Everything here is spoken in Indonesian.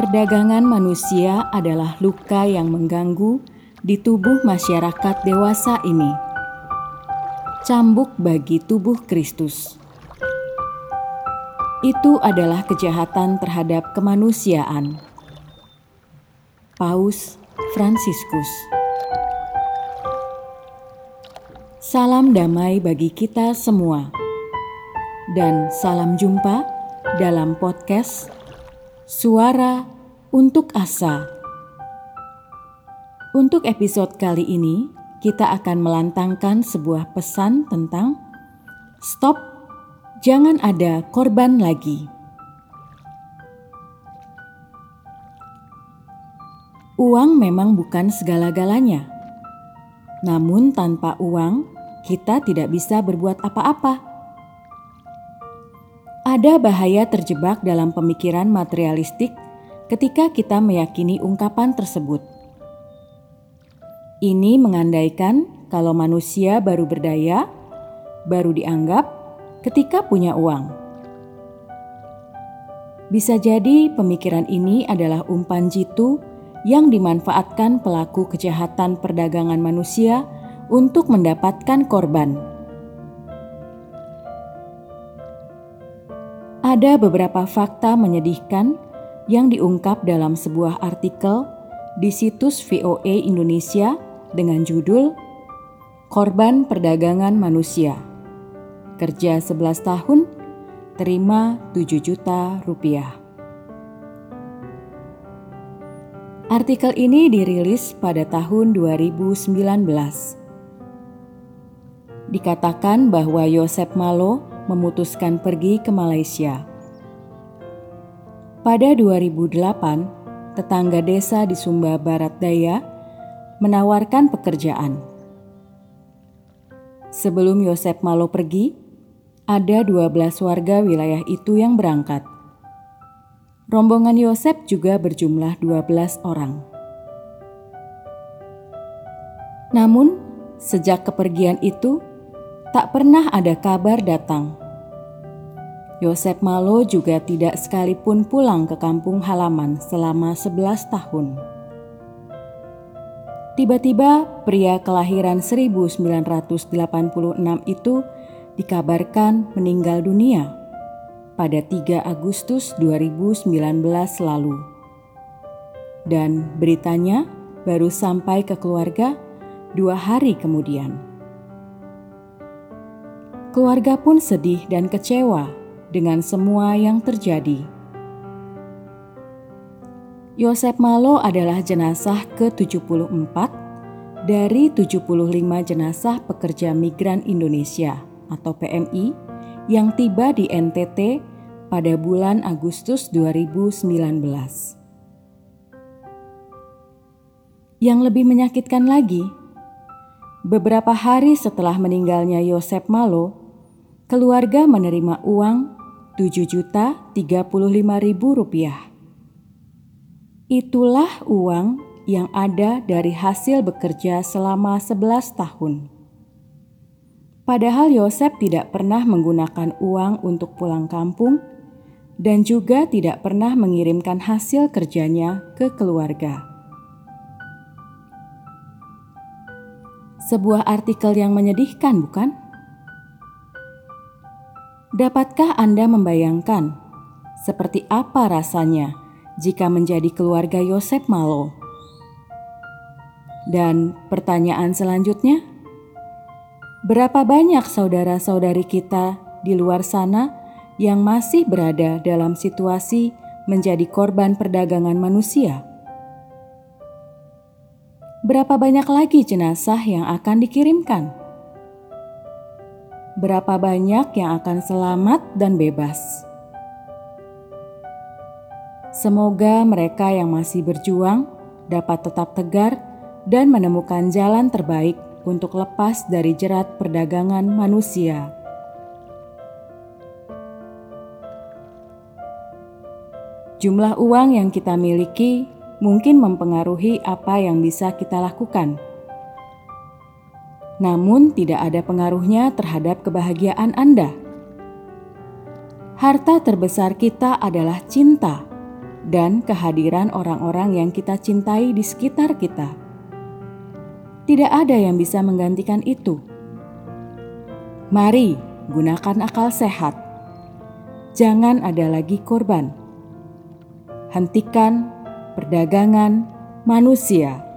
Perdagangan manusia adalah luka yang mengganggu di tubuh masyarakat dewasa ini. Cambuk bagi tubuh Kristus. Itu adalah kejahatan terhadap kemanusiaan. Paus Fransiskus Salam damai bagi kita semua, dan salam jumpa dalam podcast Suara untuk Asa. Untuk episode kali ini, kita akan melantangkan sebuah pesan tentang stop, jangan ada korban lagi. Uang memang bukan segala-galanya, namun tanpa uang kita tidak bisa berbuat apa-apa. Ada bahaya terjebak dalam pemikiran materialistik ketika kita meyakini ungkapan tersebut. Ini mengandaikan kalau manusia baru berdaya, baru dianggap ketika punya uang. Bisa jadi pemikiran ini adalah umpan jitu yang dimanfaatkan pelaku kejahatan perdagangan manusia untuk mendapatkan korban. Ada beberapa fakta menyedihkan yang diungkap dalam sebuah artikel di situs VOA Indonesia dengan judul Korban Perdagangan Manusia. Kerja 11 tahun, terima 7 juta rupiah. Artikel ini dirilis pada tahun 2019. Dikatakan bahwa Yosep Malo memutuskan pergi ke Malaysia. Pada 2008, tetangga desa di Sumba Barat Daya menawarkan pekerjaan. Sebelum Yosep Malo pergi, ada 12 warga wilayah itu yang berangkat. Rombongan Yosep juga berjumlah 12 orang. Namun, sejak kepergian itu, tak pernah ada kabar datang. Yosep Malo juga tidak sekalipun pulang ke kampung halaman selama 11 tahun. Tiba-tiba pria kelahiran 1986 itu dikabarkan meninggal dunia pada 3 Agustus 2019 lalu. Dan beritanya baru sampai ke keluarga dua hari kemudian. Keluarga pun sedih dan kecewa dengan semua yang terjadi. Yosep Malo adalah jenazah ke-74 dari 75 jenazah pekerja migran Indonesia atau PMI yang tiba di NTT pada bulan Agustus 2019. Yang lebih menyakitkan lagi, beberapa hari setelah meninggalnya Yosep Malo, keluarga menerima uang 7 juta 35 ribu rupiah. Itulah uang yang ada dari hasil bekerja selama 11 tahun. Padahal Yosep tidak pernah menggunakan uang untuk pulang kampung dan juga tidak pernah mengirimkan hasil kerjanya ke keluarga. Sebuah artikel yang menyedihkan, bukan? Dapatkah Anda membayangkan seperti apa rasanya jika menjadi keluarga Yosep Malo? Dan pertanyaan selanjutnya, berapa banyak saudara-saudari kita di luar sana yang masih berada dalam situasi menjadi korban perdagangan manusia? Berapa banyak lagi jenazah yang akan dikirimkan? Berapa banyak yang akan selamat dan bebas. Semoga mereka yang masih berjuang dapat tetap tegar dan menemukan jalan terbaik untuk lepas dari jerat perdagangan manusia. Jumlah uang yang kita miliki mungkin mempengaruhi apa yang bisa kita lakukan namun tidak ada pengaruhnya terhadap kebahagiaan Anda. Harta terbesar kita adalah cinta, dan kehadiran orang-orang yang kita cintai di sekitar kita. Tidak ada yang bisa menggantikan itu. Mari gunakan akal sehat. Jangan ada lagi korban. Hentikan perdagangan manusia